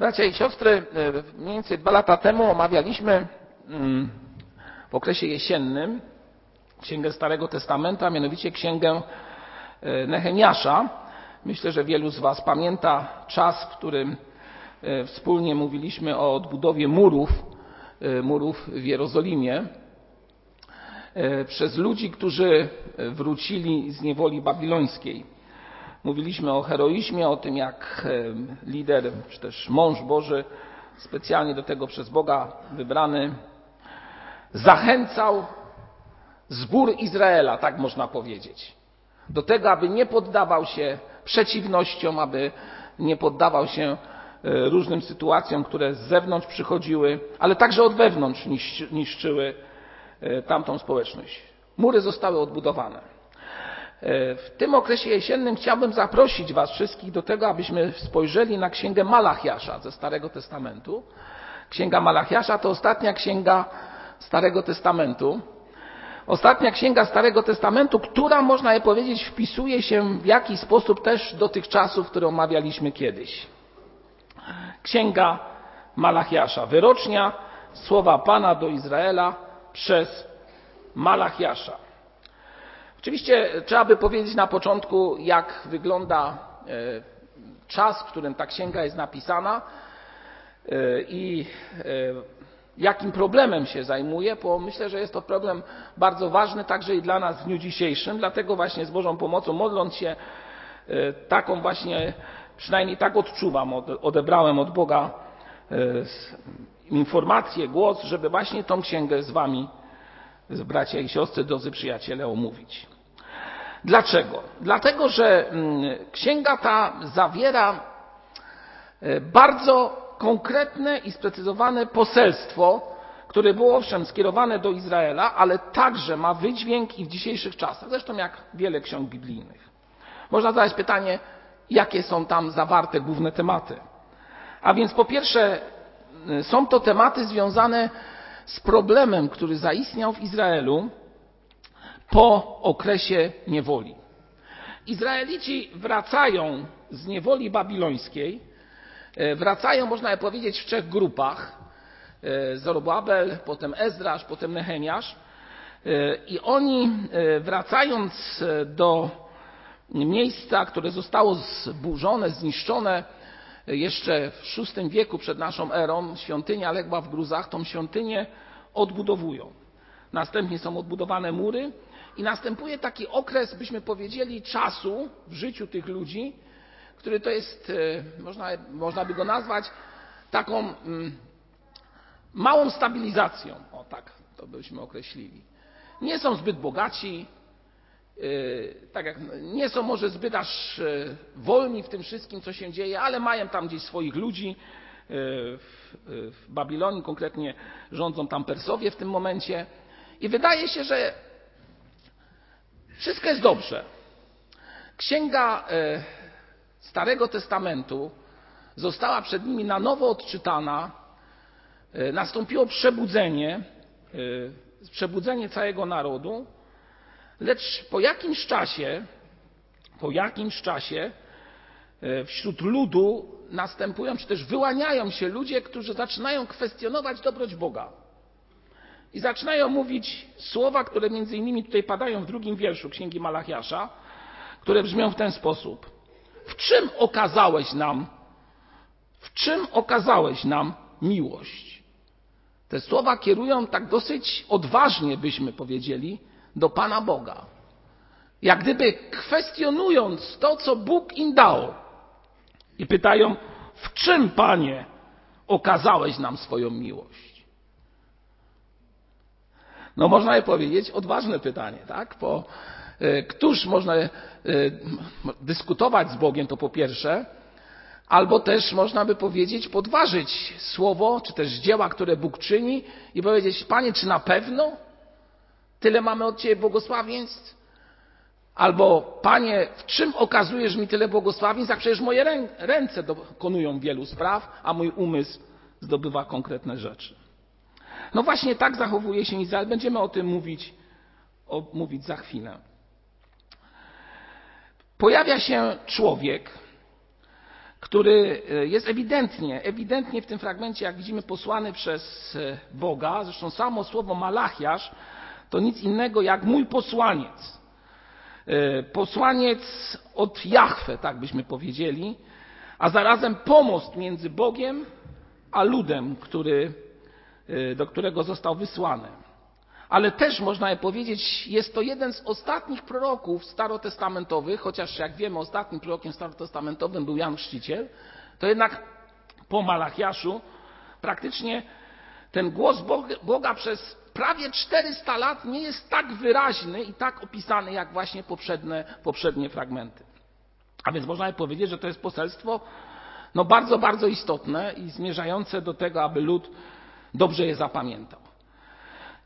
Bracia i siostry, e, mniej więcej dwa lata temu omawialiśmy mm, w okresie jesiennym księgę Starego Testamentu, a mianowicie księgę e, Nehemiasza. Myślę, że wielu z Was pamięta czas, w którym e, wspólnie mówiliśmy o odbudowie murów, murów w Jerozolimie przez ludzi, którzy wrócili z niewoli babilońskiej. Mówiliśmy o heroizmie, o tym jak lider, czy też mąż Boży, specjalnie do tego przez Boga wybrany, zachęcał zbór Izraela, tak można powiedzieć, do tego, aby nie poddawał się przeciwnościom, aby nie poddawał się e, różnym sytuacjom, które z zewnątrz przychodziły, ale także od wewnątrz niszczyły e, tamtą społeczność. Mury zostały odbudowane. E, w tym okresie jesiennym chciałbym zaprosić Was wszystkich do tego, abyśmy spojrzeli na księgę Malachiasza ze Starego Testamentu. Księga Malachiasza to ostatnia księga Starego Testamentu. Ostatnia księga Starego Testamentu, która, można je powiedzieć, wpisuje się w jakiś sposób też do tych czasów, które omawialiśmy kiedyś. Księga Malachiasza, wyrocznia słowa Pana do Izraela przez Malachiasza. Oczywiście trzeba by powiedzieć na początku, jak wygląda e, czas, w którym ta księga jest napisana e, i e, jakim problemem się zajmuje, bo myślę, że jest to problem bardzo ważny także i dla nas w dniu dzisiejszym. Dlatego właśnie z Bożą pomocą, modląc się, taką właśnie, przynajmniej tak odczuwam, odebrałem od Boga informację, głos, żeby właśnie tą księgę z Wami bracia i siostry, drodzy przyjaciele, omówić. Dlaczego? Dlatego, że mm, księga ta zawiera e, bardzo konkretne i sprecyzowane poselstwo, które było owszem skierowane do Izraela, ale także ma wydźwięk i w dzisiejszych czasach, zresztą jak wiele ksiąg biblijnych. Można zadać pytanie, jakie są tam zawarte główne tematy. A więc po pierwsze, są to tematy związane z problemem, który zaistniał w Izraelu po okresie niewoli. Izraelici wracają z niewoli babilońskiej, e, wracają, można powiedzieć, w trzech grupach. E, Zorobabel, potem Ezrasz, potem Nehemiasz. E, I oni, wracając do miejsca, które zostało zburzone, zniszczone jeszcze w VI wieku przed naszą erą, świątynia legła w gruzach, tą świątynię odbudowują. Następnie są odbudowane mury i następuje taki okres, byśmy powiedzieli, czasu w życiu tych ludzi, który to jest, e, można, można by go nazwać taką mm, małą stabilizacją. O tak, to byśmy określili. Nie są zbyt bogaci, tak jak, nie są może zbyt aż yy, wolni w tym wszystkim, co się dzieje, ale mają tam gdzieś swoich ludzi. Yy, w, w Babilonii konkretnie rządzą tam Persowie w tym momencie. I wydaje się, że wszystko jest dobrze. Księga e, Starego Testamentu została przed nimi na nowo odczytana. E, nastąpiło przebudzenie, e, przebudzenie całego narodu, lecz po jakimś czasie, po jakimś czasie wśród ludu następują, czy też wyłaniają się ludzie, którzy zaczynają kwestionować dobroć Boga. I zaczynają mówić słowa, które między innymi tutaj padają w drugim wierszu Księgi Malachiasza, które brzmią w ten sposób. W czym okazałeś nam, w czym okazałeś nam miłość? Te słowa kierują tak dosyć odważnie, byśmy powiedzieli, do Pana Boga. Jak gdyby kwestionując to, co Bóg im dał. I pytają, w czym, Panie, okazałeś nam swoją miłość? No można je powiedzieć, odważne pytanie, tak? Bo e, któż można e, dyskutować z Bogiem, to po pierwsze, albo też można by powiedzieć, podważyć słowo, czy też dzieła, które Bóg czyni i powiedzieć, Panie, czy na pewno tyle mamy od Ciebie błogosławieństw? Albo, Panie, w czym okazujesz mi tyle błogosławieństw, jak przecież moje ręce dokonują wielu spraw, a mój umysł zdobywa konkretne rzeczy. No właśnie tak zachowuje się Izrael. Będziemy o tym mówić, o, mówić za chwilę. Pojawia się człowiek, który e, jest ewidentnie, ewidentnie w tym fragmencie, jak widzimy, posłany przez e, Boga. Zresztą samo słowo Malachiasz to nic innego jak mój posłaniec. E, posłaniec od Jahwe, tak byśmy powiedzieli, a zarazem pomost między Bogiem a ludem, który, do którego został wysłany ale też można powiedzieć, jest to jeden z ostatnich proroków starotestamentowych, chociaż jak wiemy, ostatnim prorokiem starotestamentowym był Jan Chrzciciel, to jednak po Malachiaszu praktycznie ten głos Boga przez prawie 400 lat nie jest tak wyraźny i tak opisany jak właśnie poprzednie, poprzednie fragmenty. A więc można powiedzieć, że to jest poselstwo no bardzo, bardzo istotne i zmierzające do tego, aby lud dobrze je zapamiętał.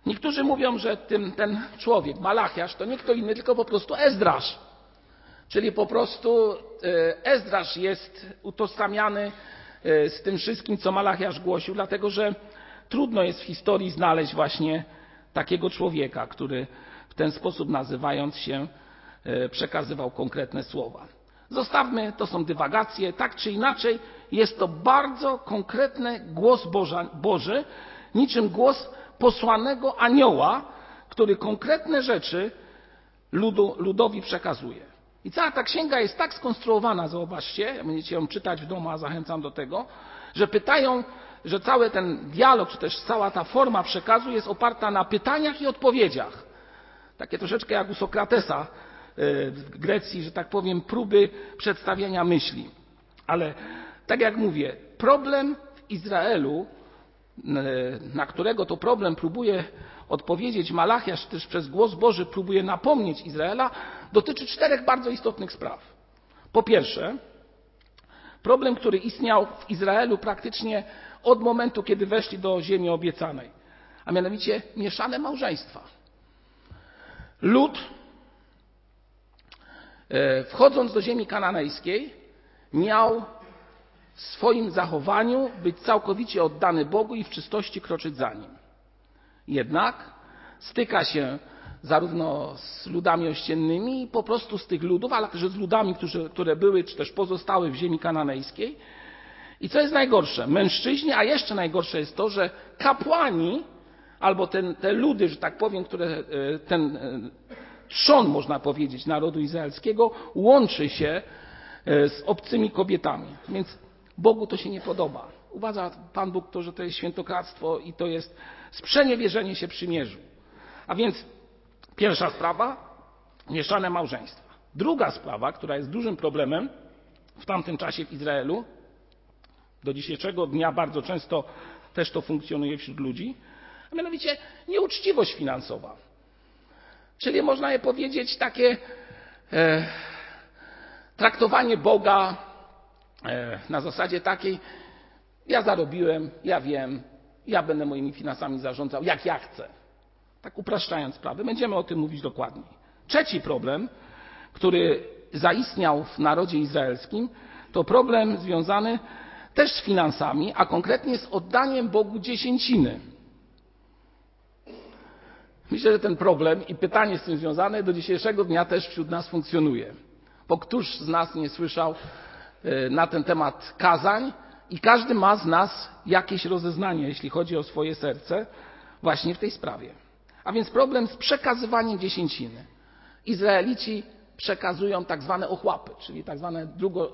Niektórzy mówią, że tym, ten człowiek, Malachiasz, to nie kto inny, tylko po prostu Ezdrasz. Czyli po prostu e, Ezdrasz jest utożsamiany e, z tym wszystkim, co Malachiasz głosił, dlatego że trudno jest w historii znaleźć właśnie takiego człowieka, który w ten sposób nazywając się e, przekazywał konkretne słowa. Zostawmy, to są dywagacje, tak czy inaczej jest to bardzo konkretny głos Boża, Boży, niczym głos posłanego anioła, który konkretne rzeczy ludu, ludowi przekazuje. I cała ta księga jest tak skonstruowana, zauważcie, będziecie ją czytać w domu, a zachęcam do tego, że pytają, że cały ten dialog, czy też cała ta forma przekazu jest oparta na pytaniach i odpowiedziach. Takie troszeczkę jak u Sokratesa e, w Grecji, że tak powiem, próby przedstawienia myśli. Ale tak jak mówię, problem w Izraelu na którego to problem próbuje odpowiedzieć Malachiasz, też przez głos Boży próbuje napomnieć Izraela, dotyczy czterech bardzo istotnych spraw. Po pierwsze, problem, który istniał w Izraelu praktycznie od momentu, kiedy weszli do ziemi obiecanej, a mianowicie mieszane małżeństwa. Lud, e, wchodząc do ziemi kananejskiej, miał w swoim zachowaniu być całkowicie oddany Bogu i w czystości kroczyć za Nim. Jednak styka się zarówno z ludami ościennymi po prostu z tych ludów, ale też z ludami, które były czy też pozostały w ziemi kananejskiej. I co jest najgorsze? Mężczyźni, a jeszcze najgorsze jest to, że kapłani albo ten, te ludy, że tak powiem, które e, ten e, trzon, można powiedzieć, narodu izraelskiego łączy się e, z obcymi kobietami. Więc Bogu to się nie podoba. Uważa Pan Bóg to, że to jest świętokradztwo i to jest sprzeniewierzenie się przymierzu. A więc pierwsza sprawa, mieszane małżeństwa. Druga sprawa, która jest dużym problemem w tamtym czasie w Izraelu, do dzisiejszego dnia bardzo często też to funkcjonuje wśród ludzi, a mianowicie nieuczciwość finansowa. Czyli można je powiedzieć takie e, traktowanie Boga E, na zasadzie takiej, ja zarobiłem, ja wiem, ja będę moimi finansami zarządzał, jak ja chcę. Tak upraszczając sprawę, będziemy o tym mówić dokładniej. Trzeci problem, który zaistniał w narodzie izraelskim, to problem związany też z finansami, a konkretnie z oddaniem Bogu dziesięciny. Myślę, że ten problem i pytanie z tym związane do dzisiejszego dnia też wśród nas funkcjonuje. Bo któż z nas nie słyszał E, na ten temat kazań i każdy ma z nas jakieś rozeznanie, jeśli chodzi o swoje serce, właśnie w tej sprawie. A więc problem z przekazywaniem dziesięciny. Izraelici przekazują tak zwane ochłapy, czyli tak zwane drugo,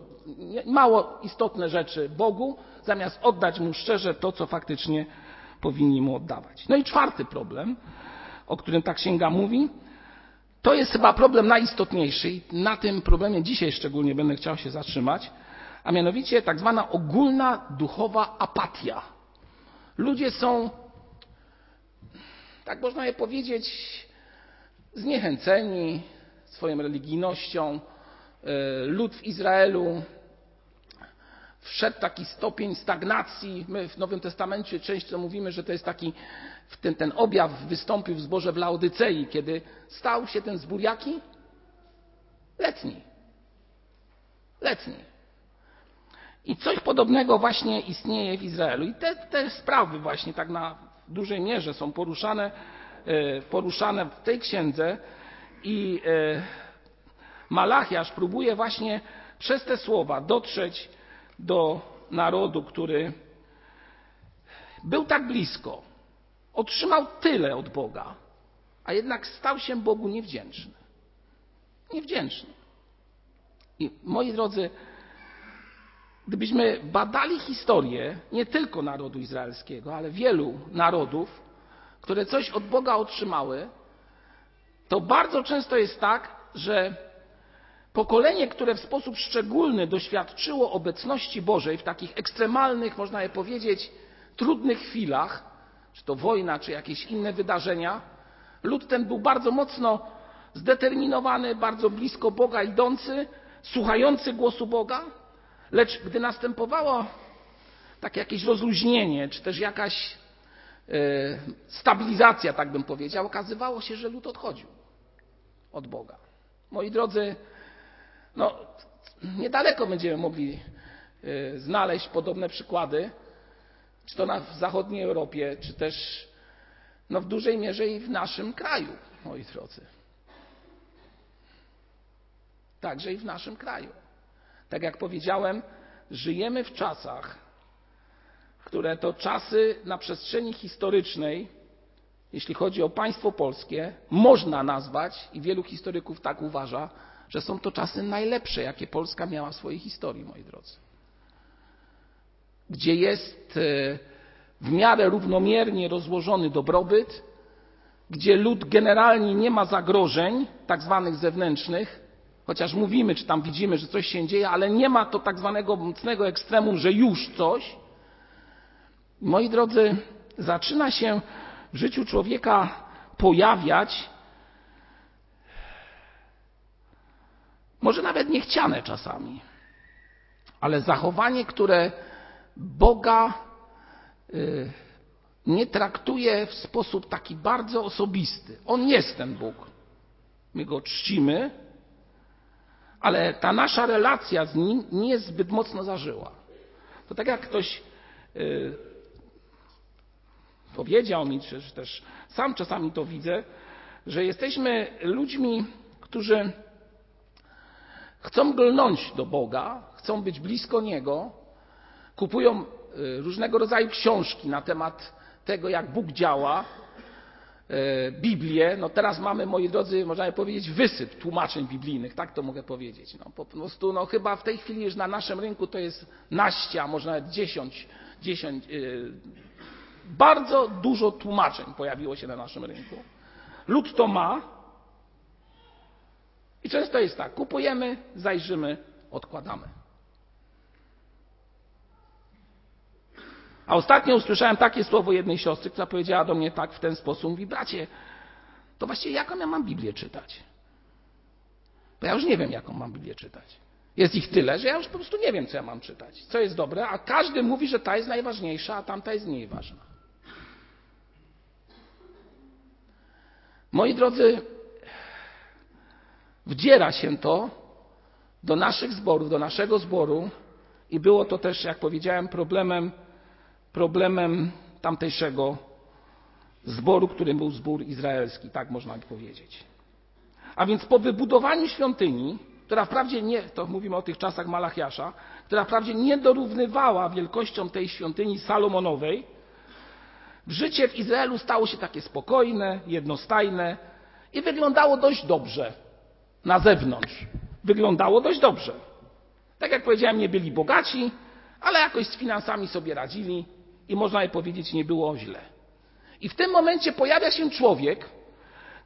mało istotne rzeczy Bogu, zamiast oddać Mu szczerze to, co faktycznie powinni Mu oddawać. No i czwarty problem, o którym ta księga mówi, to jest chyba problem najistotniejszy i na tym problemie dzisiaj szczególnie będę chciał się zatrzymać, a mianowicie tak zwana ogólna duchowa apatia. Ludzie są, tak można je powiedzieć, zniechęceni swoją religijnością. E, lud w Izraelu wszedł taki stopień stagnacji. My w Nowym Testamencie często mówimy, że to jest taki, ten, ten objaw wystąpił w zborze w Laodycei, kiedy stał się ten zbór jaki? Letni. Letni. I coś podobnego właśnie istnieje w Izraelu. I te, te sprawy właśnie tak na dużej mierze są poruszane, e, poruszane w tej księdze i e, Malachiasz próbuje właśnie przez te słowa dotrzeć do narodu, który był tak blisko, otrzymał tyle od Boga, a jednak stał się Bogu niewdzięczny. Niewdzięczny. I moi drodzy, gdybyśmy badali historię nie tylko narodu izraelskiego, ale wielu narodów, które coś od Boga otrzymały, to bardzo często jest tak, że pokolenie, które w sposób szczególny doświadczyło obecności Bożej w takich ekstremalnych, można je powiedzieć, trudnych chwilach, czy to wojna, czy jakieś inne wydarzenia, lud ten był bardzo mocno zdeterminowany, bardzo blisko Boga idący, słuchający głosu Boga, lecz gdy następowało takie jakieś rozluźnienie, czy też jakaś e, stabilizacja, tak bym powiedział, okazywało się, że lud odchodził od Boga. Moi drodzy, no, niedaleko będziemy mogli e, znaleźć podobne przykłady, czy to na, w zachodniej Europie, czy też no, w dużej mierze i w naszym kraju, moi drodzy. Także i w naszym kraju. Tak jak powiedziałem, żyjemy w czasach, które to czasy na przestrzeni historycznej, jeśli chodzi o państwo polskie, można nazwać, i wielu historyków tak uważa, że są to czasy najlepsze, jakie Polska miała w swojej historii, moi drodzy. Gdzie jest e, w miarę równomiernie rozłożony dobrobyt, gdzie lud generalnie nie ma zagrożeń, tak zwanych zewnętrznych, chociaż mówimy, czy tam widzimy, że coś się dzieje, ale nie ma to tak zwanego mocnego ekstremum, że już coś. Moi drodzy, zaczyna się w życiu człowieka pojawiać, może nawet niechciane czasami, ale zachowanie, które Boga y, nie traktuje w sposób taki bardzo osobisty. On jest ten Bóg. My go czcimy, ale ta nasza relacja z nim nie jest zbyt mocno zażyła. To tak jak ktoś yy, powiedział mi, czy też sam czasami to widzę, że jesteśmy ludźmi, którzy chcą glnąć do Boga, chcą być blisko Niego, kupują y, różnego rodzaju książki na temat tego, jak Bóg działa, E, Biblię, no teraz mamy, moi drodzy, można powiedzieć, wysyp tłumaczeń biblijnych, tak to mogę powiedzieć. No, po prostu, no chyba w tej chwili już na naszym rynku to jest naście, a może nawet dziesięć, dziesięć yy, bardzo dużo tłumaczeń pojawiło się na naszym rynku. Lud to ma i często jest tak, kupujemy, zajrzymy, odkładamy. A ostatnio usłyszałem takie słowo jednej siostry, która powiedziała do mnie tak w ten sposób. Mówi, bracie, to właściwie jaką ja mam Biblię czytać? Bo ja już nie wiem, jaką mam Biblię czytać. Jest ich tyle, że ja już po prostu nie wiem, co ja mam czytać. Co jest dobre, a każdy mówi, że ta jest najważniejsza, a tamta jest mniej ważna. Moi drodzy, wdziera się to do naszych zborów, do naszego zboru i było to też, jak powiedziałem, problemem problemem tamtejszego zboru, którym był zbór izraelski, tak można by powiedzieć. A więc po wybudowaniu świątyni, która wprawdzie nie, to mówimy o tych czasach Malachiasza, która wprawdzie nie dorównywała wielkością tej świątyni Salomonowej, życie w Izraelu stało się takie spokojne, jednostajne i wyglądało dość dobrze na zewnątrz. Wyglądało dość dobrze. Tak jak powiedziałem, nie byli bogaci, ale jakoś z finansami sobie radzili, i można je powiedzieć, nie było źle. I w tym momencie pojawia się człowiek,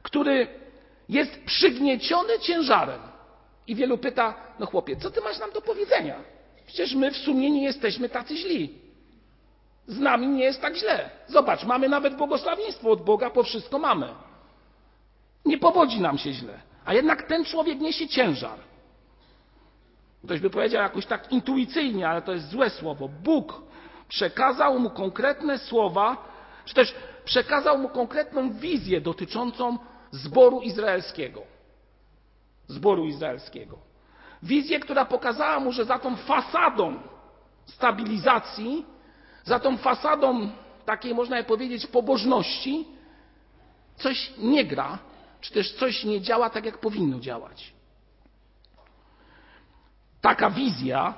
który jest przygnieciony ciężarem. I wielu pyta, no chłopie, co ty masz nam do powiedzenia? Przecież my w sumie nie jesteśmy tacy źli. Z nami nie jest tak źle. Zobacz, mamy nawet błogosławieństwo od Boga, po wszystko mamy. Nie powodzi nam się źle. A jednak ten człowiek niesie ciężar. Ktoś by powiedział jakoś tak intuicyjnie, ale to jest złe słowo. Bóg przekazał mu konkretne słowa, czy też przekazał mu konkretną wizję dotyczącą zboru izraelskiego. Zboru izraelskiego. Wizję, która pokazała mu, że za tą fasadą stabilizacji, za tą fasadą takiej, można powiedzieć, pobożności, coś nie gra, czy też coś nie działa tak, jak powinno działać. Taka wizja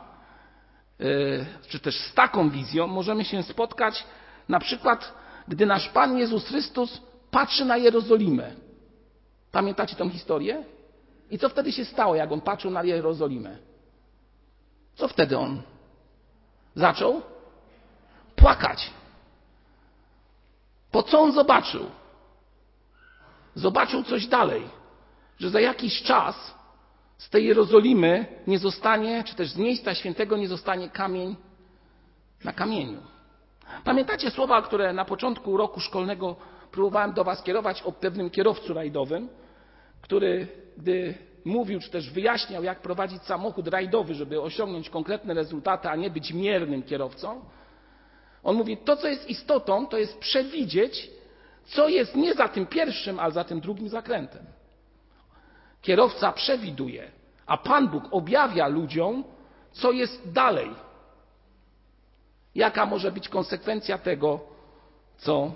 czy też z taką wizją możemy się spotkać na przykład, gdy nasz Pan Jezus Chrystus patrzy na Jerozolimę. Pamiętacie tą historię? I co wtedy się stało, jak on patrzył na Jerozolimę? Co wtedy on zaczął? Płakać. Po co on zobaczył? Zobaczył coś dalej, że za jakiś czas z tej Jerozolimy nie zostanie, czy też z miejsca świętego nie zostanie kamień na kamieniu. Pamiętacie słowa, które na początku roku szkolnego próbowałem do Was kierować o pewnym kierowcu rajdowym, który, gdy mówił, czy też wyjaśniał, jak prowadzić samochód rajdowy, żeby osiągnąć konkretne rezultaty, a nie być miernym kierowcą, on mówi, to co jest istotą, to jest przewidzieć, co jest nie za tym pierwszym, ale za tym drugim zakrętem. Kierowca przewiduje, a Pan Bóg objawia ludziom, co jest dalej. Jaka może być konsekwencja tego, co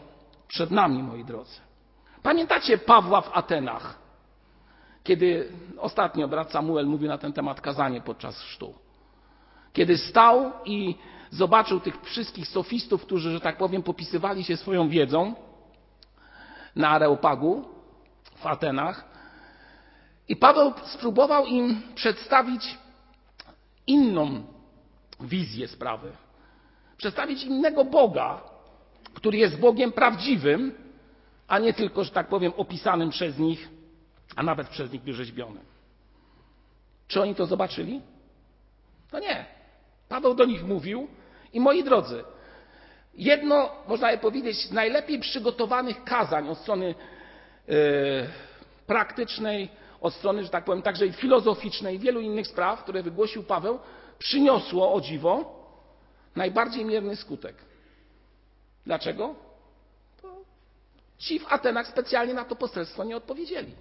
przed nami, moi drodzy. Pamiętacie Pawła w Atenach, kiedy ostatnio brat Samuel mówił na ten temat kazanie podczas chrztu. Kiedy stał i zobaczył tych wszystkich sofistów, którzy, że tak powiem, popisywali się swoją wiedzą na Areopagu w Atenach, i Paweł spróbował im przedstawić inną wizję sprawy. Przedstawić innego Boga, który jest Bogiem prawdziwym, a nie tylko, że tak powiem, opisanym przez nich, a nawet przez nich wyrzeźbionym. Czy oni to zobaczyli? No nie. Paweł do nich mówił i moi drodzy, jedno, można by powiedzieć, z najlepiej przygotowanych kazań od strony yy, praktycznej, od strony, że tak powiem, także i filozoficznej, wielu innych spraw, które wygłosił Paweł, przyniosło, o dziwo, najbardziej mierny skutek. Dlaczego? Bo ci w Atenach specjalnie na to poselstwo nie odpowiedzieli.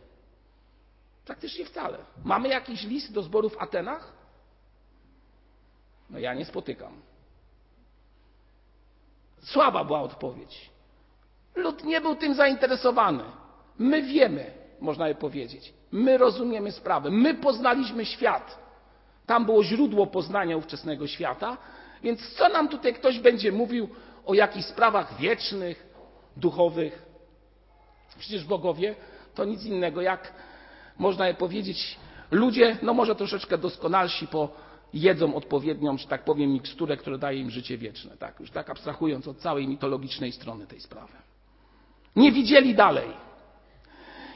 Praktycznie wcale. Mamy jakiś list do zboru w Atenach? No ja nie spotykam. Słaba była odpowiedź. Lud nie był tym zainteresowany. My wiemy, można by powiedzieć. My rozumiemy sprawę. My poznaliśmy świat. Tam było źródło poznania ówczesnego świata. Więc co nam tutaj ktoś będzie mówił o jakichś sprawach wiecznych, duchowych? Przecież bogowie to nic innego jak, można by powiedzieć, ludzie, no może troszeczkę doskonalsi, po jedzą odpowiednią, że tak powiem, miksturę, która daje im życie wieczne. Tak, już tak abstrahując od całej mitologicznej strony tej sprawy. Nie widzieli dalej.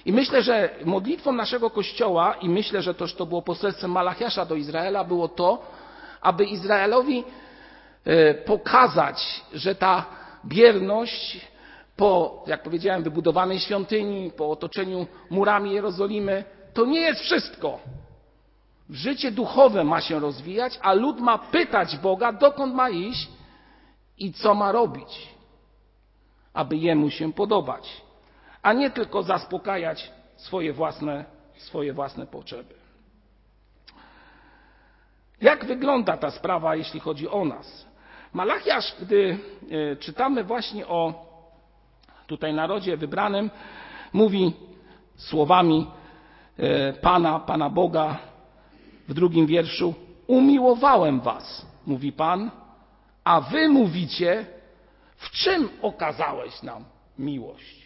I myślę, że modlitwą naszego Kościoła, i myślę, że też to było poselstwem Malachiasza do Izraela, było to, aby Izraelowi e, pokazać, że ta bierność po, jak powiedziałem, wybudowanej świątyni, po otoczeniu murami Jerozolimy, to nie jest wszystko. Życie duchowe ma się rozwijać, a lud ma pytać Boga, dokąd ma iść i co ma robić, aby jemu się podobać a nie tylko zaspokajać swoje własne, swoje własne potrzeby. Jak wygląda ta sprawa, jeśli chodzi o nas? Malachiasz, gdy e, czytamy właśnie o tutaj narodzie wybranym, mówi słowami e, Pana, Pana Boga w drugim wierszu: Umiłowałem Was, mówi Pan, a Wy mówicie, w czym okazałeś nam miłość?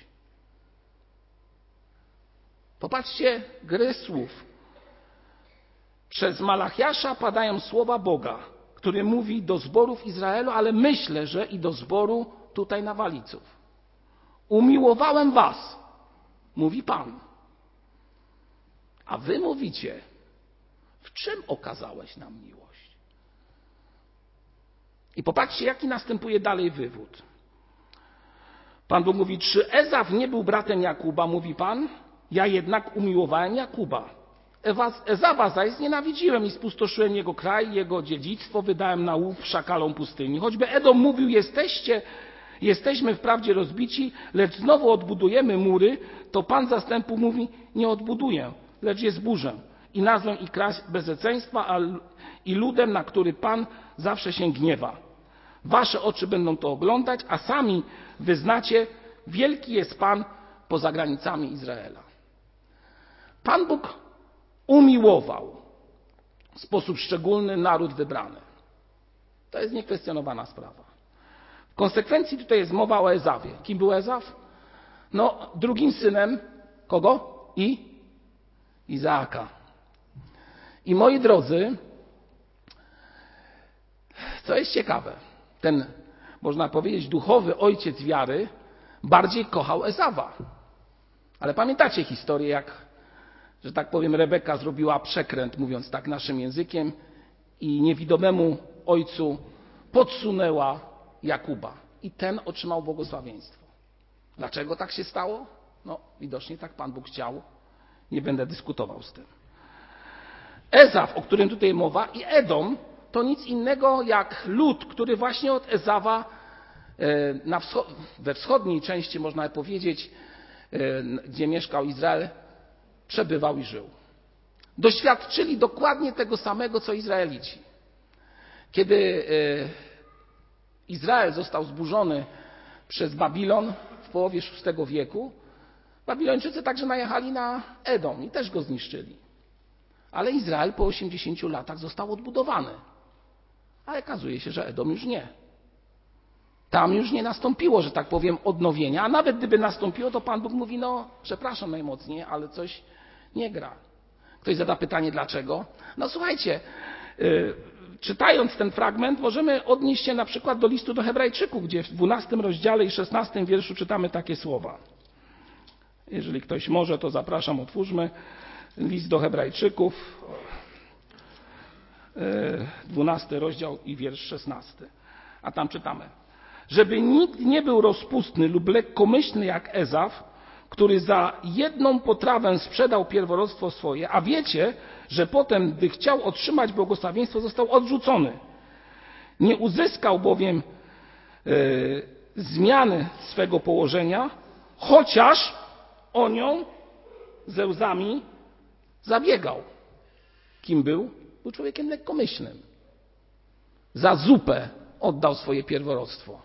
Popatrzcie, gry słów. Przez Malachiasza padają słowa Boga, który mówi do zborów Izraelu, ale myślę, że i do zboru tutaj na Waliców. Umiłowałem was, mówi Pan. A wy mówicie, w czym okazałeś nam miłość? I popatrzcie, jaki następuje dalej wywód. Pan Bóg mówi, czy Ezaw nie był bratem Jakuba, mówi Pan? Ja jednak umiłowałem Jakuba. Ezawa zaś znienawidziłem i spustoszyłem jego kraj, jego dziedzictwo, wydałem na łów szakalom pustyni. Choćby Edom mówił, jesteście, jesteśmy wprawdzie rozbici, lecz znowu odbudujemy mury, to Pan zastępu mówi, nie odbuduję, lecz je zburzę. I nazwę ich kraj bezeceństwa i ludem, na który Pan zawsze się gniewa. Wasze oczy będą to oglądać, a sami wyznacie, wielki jest Pan poza granicami Izraela. Pan Bóg umiłował w sposób szczególny naród wybrany. To jest niekwestionowana sprawa. W konsekwencji tutaj jest mowa o Ezawie. Kim był Ezaw? No, drugim synem kogo? I? Izaaka. I moi drodzy, co jest ciekawe, ten, można powiedzieć, duchowy ojciec wiary bardziej kochał Ezawa. Ale pamiętacie historię, jak, że tak powiem, Rebeka zrobiła przekręt, mówiąc tak naszym językiem, i niewidomemu ojcu podsunęła Jakuba. I ten otrzymał błogosławieństwo. Dlaczego tak się stało? No, widocznie tak Pan Bóg chciał. Nie będę dyskutował z tym. Ezaf, o którym tutaj mowa, i Edom to nic innego jak lud, który właśnie od Ezawa e, wschod we wschodniej części, można powiedzieć, e, gdzie mieszkał Izrael, przebywał i żył. Doświadczyli dokładnie tego samego, co Izraelici. Kiedy e, Izrael został zburzony przez Babilon w połowie VI wieku, Babilończycy także najechali na Edom i też go zniszczyli. Ale Izrael po 80 latach został odbudowany. Ale okazuje się, że Edom już nie. Tam już nie nastąpiło, że tak powiem, odnowienia, a nawet gdyby nastąpiło, to Pan Bóg mówi, no przepraszam najmocniej, ale coś nie gra. Ktoś zada pytanie, dlaczego? No słuchajcie, yy, czytając ten fragment, możemy odnieść się na przykład do listu do Hebrajczyków, gdzie w 12 rozdziale i 16 wierszu czytamy takie słowa. Jeżeli ktoś może, to zapraszam, otwórzmy list do Hebrajczyków, 12 rozdział i wiersz 16. A tam czytamy. Żeby nikt nie był rozpustny lub lekkomyślny jak Ezaf, który za jedną potrawę sprzedał pierworodstwo swoje, a wiecie, że potem, gdy chciał otrzymać błogosławieństwo, został odrzucony. Nie uzyskał bowiem e, zmiany swego położenia, chociaż o nią ze łzami zabiegał. Kim był? Był człowiekiem lekkomyślnym. Za zupę oddał swoje pierworodstwo,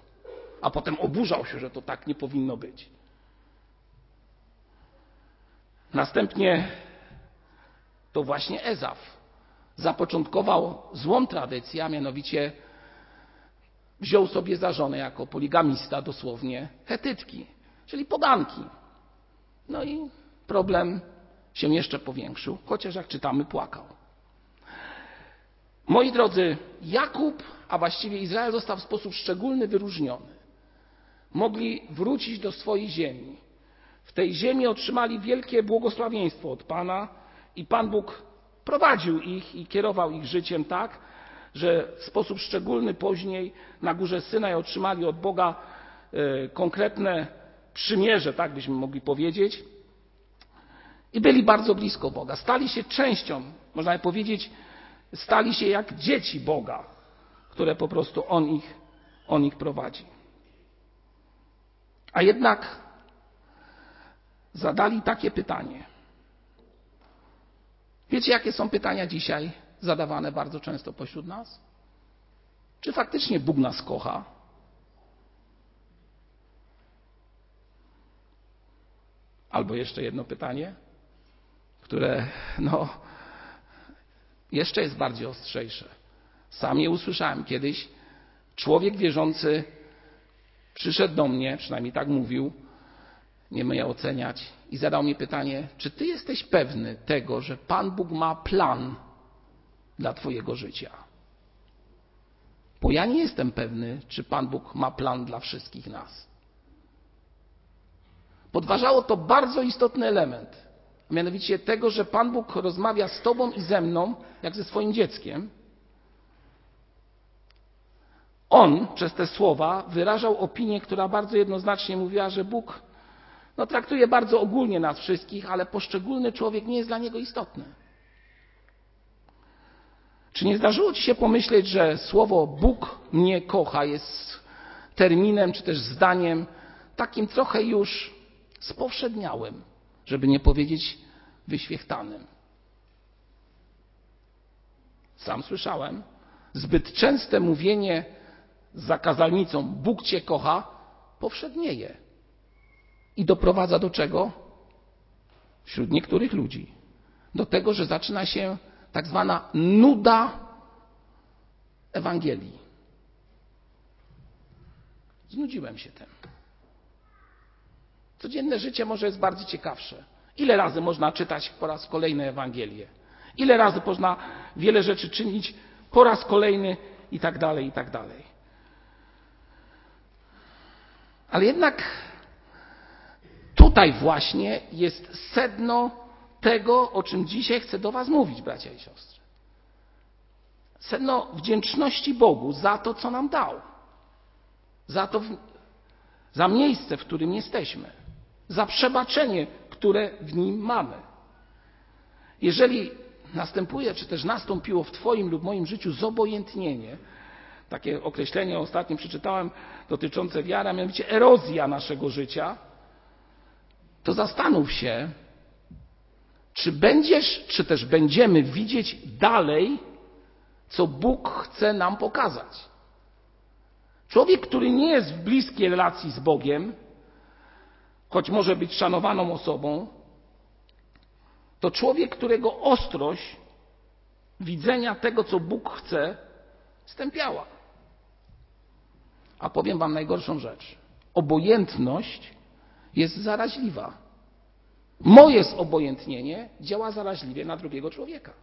a potem oburzał się, że to tak nie powinno być. Następnie to właśnie Ezaf zapoczątkował złą tradycję, a mianowicie wziął sobie za żonę jako poligamista dosłownie hetytki, czyli poganki. No i problem się jeszcze powiększył, chociaż jak czytamy, płakał. Moi drodzy, Jakub, a właściwie Izrael został w sposób szczególny wyróżniony. Mogli wrócić do swojej ziemi. W tej ziemi otrzymali wielkie błogosławieństwo od Pana i Pan Bóg prowadził ich i kierował ich życiem tak, że w sposób szczególny później na górze Synaj otrzymali od Boga e, konkretne przymierze, tak byśmy mogli powiedzieć, i byli bardzo blisko Boga. Stali się częścią, można powiedzieć, stali się jak dzieci Boga, które po prostu On ich, on ich prowadzi. A jednak zadali takie pytanie. Wiecie, jakie są pytania dzisiaj zadawane bardzo często pośród nas? Czy faktycznie Bóg nas kocha? Albo jeszcze jedno pytanie które no, jeszcze jest bardziej ostrzejsze. Sam je usłyszałem kiedyś. Człowiek wierzący przyszedł do mnie, przynajmniej tak mówił, nie myję oceniać, i zadał mi pytanie, czy ty jesteś pewny tego, że Pan Bóg ma plan dla twojego życia? Bo ja nie jestem pewny, czy Pan Bóg ma plan dla wszystkich nas. Podważało to bardzo istotny element mianowicie tego, że Pan Bóg rozmawia z Tobą i ze mną, jak ze swoim dzieckiem. On przez te słowa wyrażał opinię, która bardzo jednoznacznie mówiła, że Bóg no, traktuje bardzo ogólnie nas wszystkich, ale poszczególny człowiek nie jest dla niego istotny. Czy nie zdarzyło Ci się pomyśleć, że słowo Bóg mnie kocha jest terminem czy też zdaniem takim trochę już spowszedniałym? żeby nie powiedzieć wyświechtanym. Sam słyszałem, zbyt częste mówienie za kazalnicą Bóg cię kocha powszednieje i doprowadza do czego? Wśród niektórych ludzi. Do tego, że zaczyna się tak zwana nuda Ewangelii. Znudziłem się tym. Codzienne życie może jest bardziej ciekawsze. Ile razy można czytać po raz kolejny Ewangelię? Ile razy można wiele rzeczy czynić po raz kolejny i tak dalej, i tak dalej. Ale jednak tutaj właśnie jest sedno tego, o czym dzisiaj chcę do Was mówić, bracia i siostry. Sedno wdzięczności Bogu za to, co nam dał. Za to, za miejsce, w którym jesteśmy. Za przebaczenie, które w nim mamy. Jeżeli następuje, czy też nastąpiło w Twoim lub moim życiu zobojętnienie, takie określenie ostatnio przeczytałem dotyczące wiary, a mianowicie erozja naszego życia, to zastanów się, czy będziesz, czy też będziemy widzieć dalej, co Bóg chce nam pokazać. Człowiek, który nie jest w bliskiej relacji z Bogiem, choć może być szanowaną osobą, to człowiek, którego ostrość widzenia tego, co Bóg chce, stępiała. A powiem Wam najgorszą rzecz. Obojętność jest zaraźliwa. Moje zobojętnienie działa zaraźliwie na drugiego człowieka.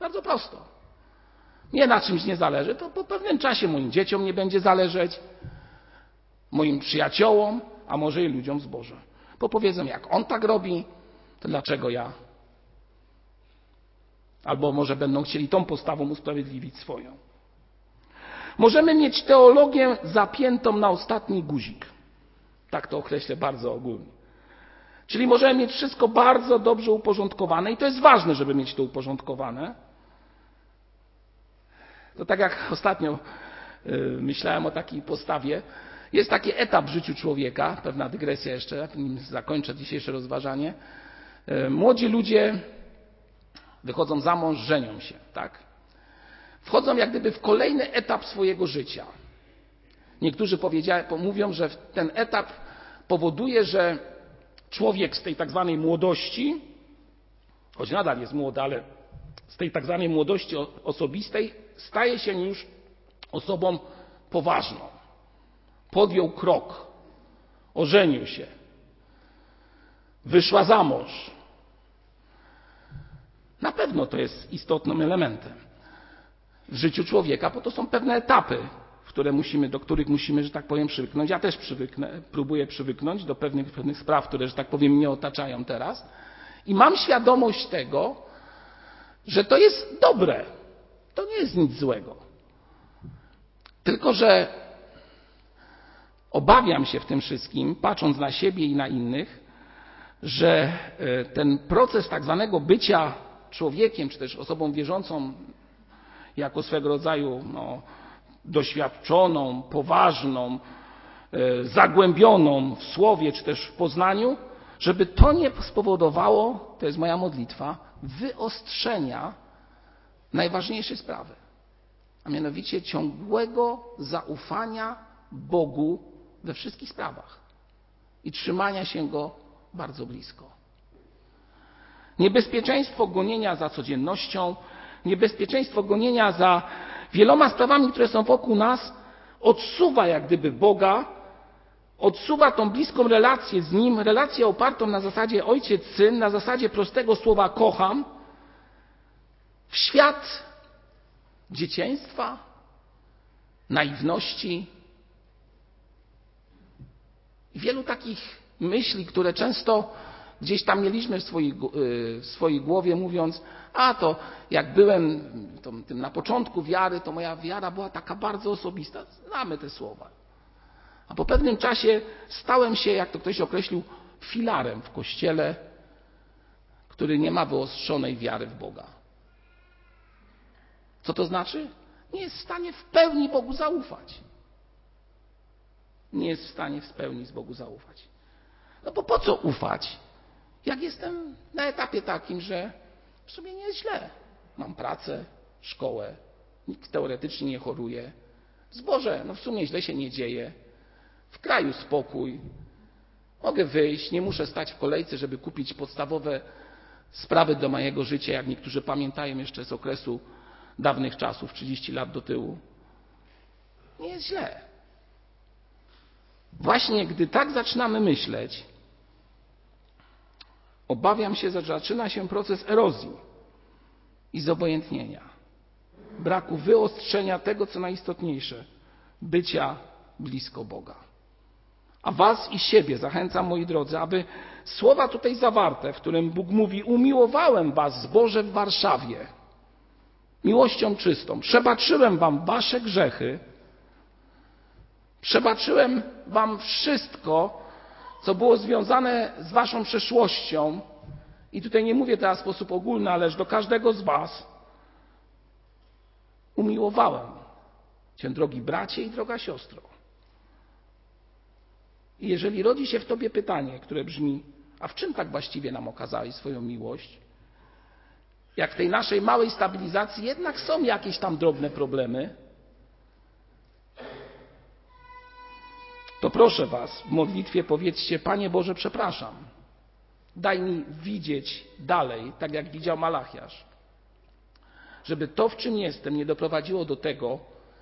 Bardzo prosto. Nie na czymś nie zależy, to po pewnym czasie moim dzieciom nie będzie zależeć, moim przyjaciołom, a może i ludziom z Boża. Bo powiedzą, jak on tak robi, to dlaczego ja? Albo może będą chcieli tą postawą usprawiedliwić swoją. Możemy mieć teologię zapiętą na ostatni guzik. Tak to określę bardzo ogólnie. Czyli możemy mieć wszystko bardzo dobrze uporządkowane i to jest ważne, żeby mieć to uporządkowane. To tak jak ostatnio yy, myślałem o takiej postawie. Jest taki etap w życiu człowieka, pewna dygresja jeszcze, nim zakończę dzisiejsze rozważanie. Yy, młodzi ludzie wychodzą za mąż, żenią się, tak? Wchodzą jak gdyby w kolejny etap swojego życia. Niektórzy mówią, że ten etap powoduje, że człowiek z tej tak zwanej młodości, choć nadal jest młody, ale z tej tak zwanej młodości osobistej staje się już osobą poważną. Podjął krok, ożenił się, wyszła za mąż. Na pewno to jest istotnym elementem w życiu człowieka, bo to są pewne etapy, które musimy, do których musimy, że tak powiem, przywyknąć. Ja też przywyknę, próbuję przywyknąć do pewnych, pewnych spraw, które, że tak powiem, mnie otaczają teraz. I mam świadomość tego, że to jest dobre. To nie jest nic złego. Tylko, że obawiam się w tym wszystkim, patrząc na siebie i na innych, że e, ten proces tak zwanego bycia człowiekiem, czy też osobą wierzącą jako swego rodzaju no, doświadczoną, poważną, e, zagłębioną w słowie czy też w poznaniu, żeby to nie spowodowało, to jest moja modlitwa, wyostrzenia najważniejszej sprawy, a mianowicie ciągłego zaufania Bogu we wszystkich sprawach i trzymania się Go bardzo blisko. Niebezpieczeństwo gonienia za codziennością, niebezpieczeństwo gonienia za wieloma sprawami, które są wokół nas, odsuwa jak gdyby Boga, odsuwa tą bliską relację z Nim, relację opartą na zasadzie ojciec-syn, na zasadzie prostego słowa kocham, w świat dzieciństwa, naiwności wielu takich myśli, które często gdzieś tam mieliśmy w swojej, w swojej głowie, mówiąc, a to jak byłem to, tym na początku wiary, to moja wiara była taka bardzo osobista. Znamy te słowa. A po pewnym czasie stałem się, jak to ktoś określił, filarem w kościele, który nie ma wyostrzonej wiary w Boga. Co to znaczy? Nie jest w stanie w pełni Bogu zaufać. Nie jest w stanie w pełni z Bogu zaufać. No bo po co ufać, jak jestem na etapie takim, że w sumie nie jest źle. Mam pracę, szkołę, nikt teoretycznie nie choruje. Zboże, no w sumie źle się nie dzieje. W kraju spokój. Mogę wyjść, nie muszę stać w kolejce, żeby kupić podstawowe sprawy do mojego życia, jak niektórzy pamiętają jeszcze z okresu dawnych czasów, 30 lat do tyłu. Nie jest źle. Właśnie gdy tak zaczynamy myśleć, obawiam się, że zaczyna się proces erozji i zobojętnienia, braku wyostrzenia tego, co najistotniejsze bycia blisko Boga. A Was i siebie zachęcam, moi drodzy, aby słowa tutaj zawarte, w którym Bóg mówi: Umiłowałem Was, zboże w Warszawie, miłością czystą, przebaczyłem Wam Wasze grzechy, przebaczyłem Wam wszystko, co było związane z Waszą przeszłością. I tutaj nie mówię teraz w sposób ogólny, ależ do każdego z Was umiłowałem Cię, drogi bracie i droga siostro. I jeżeli rodzi się w Tobie pytanie, które brzmi, a w czym tak właściwie nam okazałeś swoją miłość? Jak w tej naszej małej stabilizacji jednak są jakieś tam drobne problemy, to proszę Was w modlitwie powiedzcie, Panie Boże, przepraszam. Daj mi widzieć dalej, tak jak widział Malachiasz. Żeby to, w czym jestem, nie doprowadziło do tego,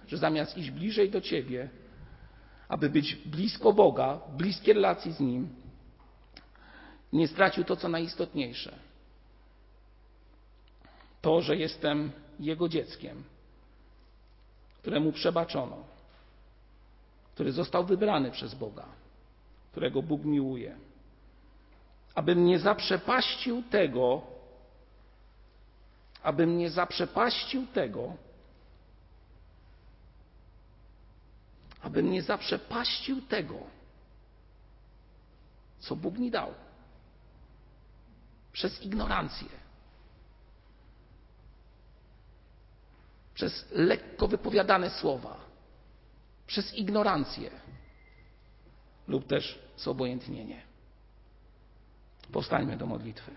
że zamiast iść bliżej do Ciebie, aby być blisko Boga, bliskie relacji z Nim, nie stracił to, co najistotniejsze. To, że jestem Jego dzieckiem, któremu przebaczono, który został wybrany przez Boga, którego Bóg miłuje. Abym nie zaprzepaścił tego, abym nie zaprzepaścił tego, abym nie zaprzepaścił tego, co Bóg mi dał, przez ignorancję, przez lekko wypowiadane słowa, przez ignorancję lub też zobojętnienie. Powstańmy do modlitwy.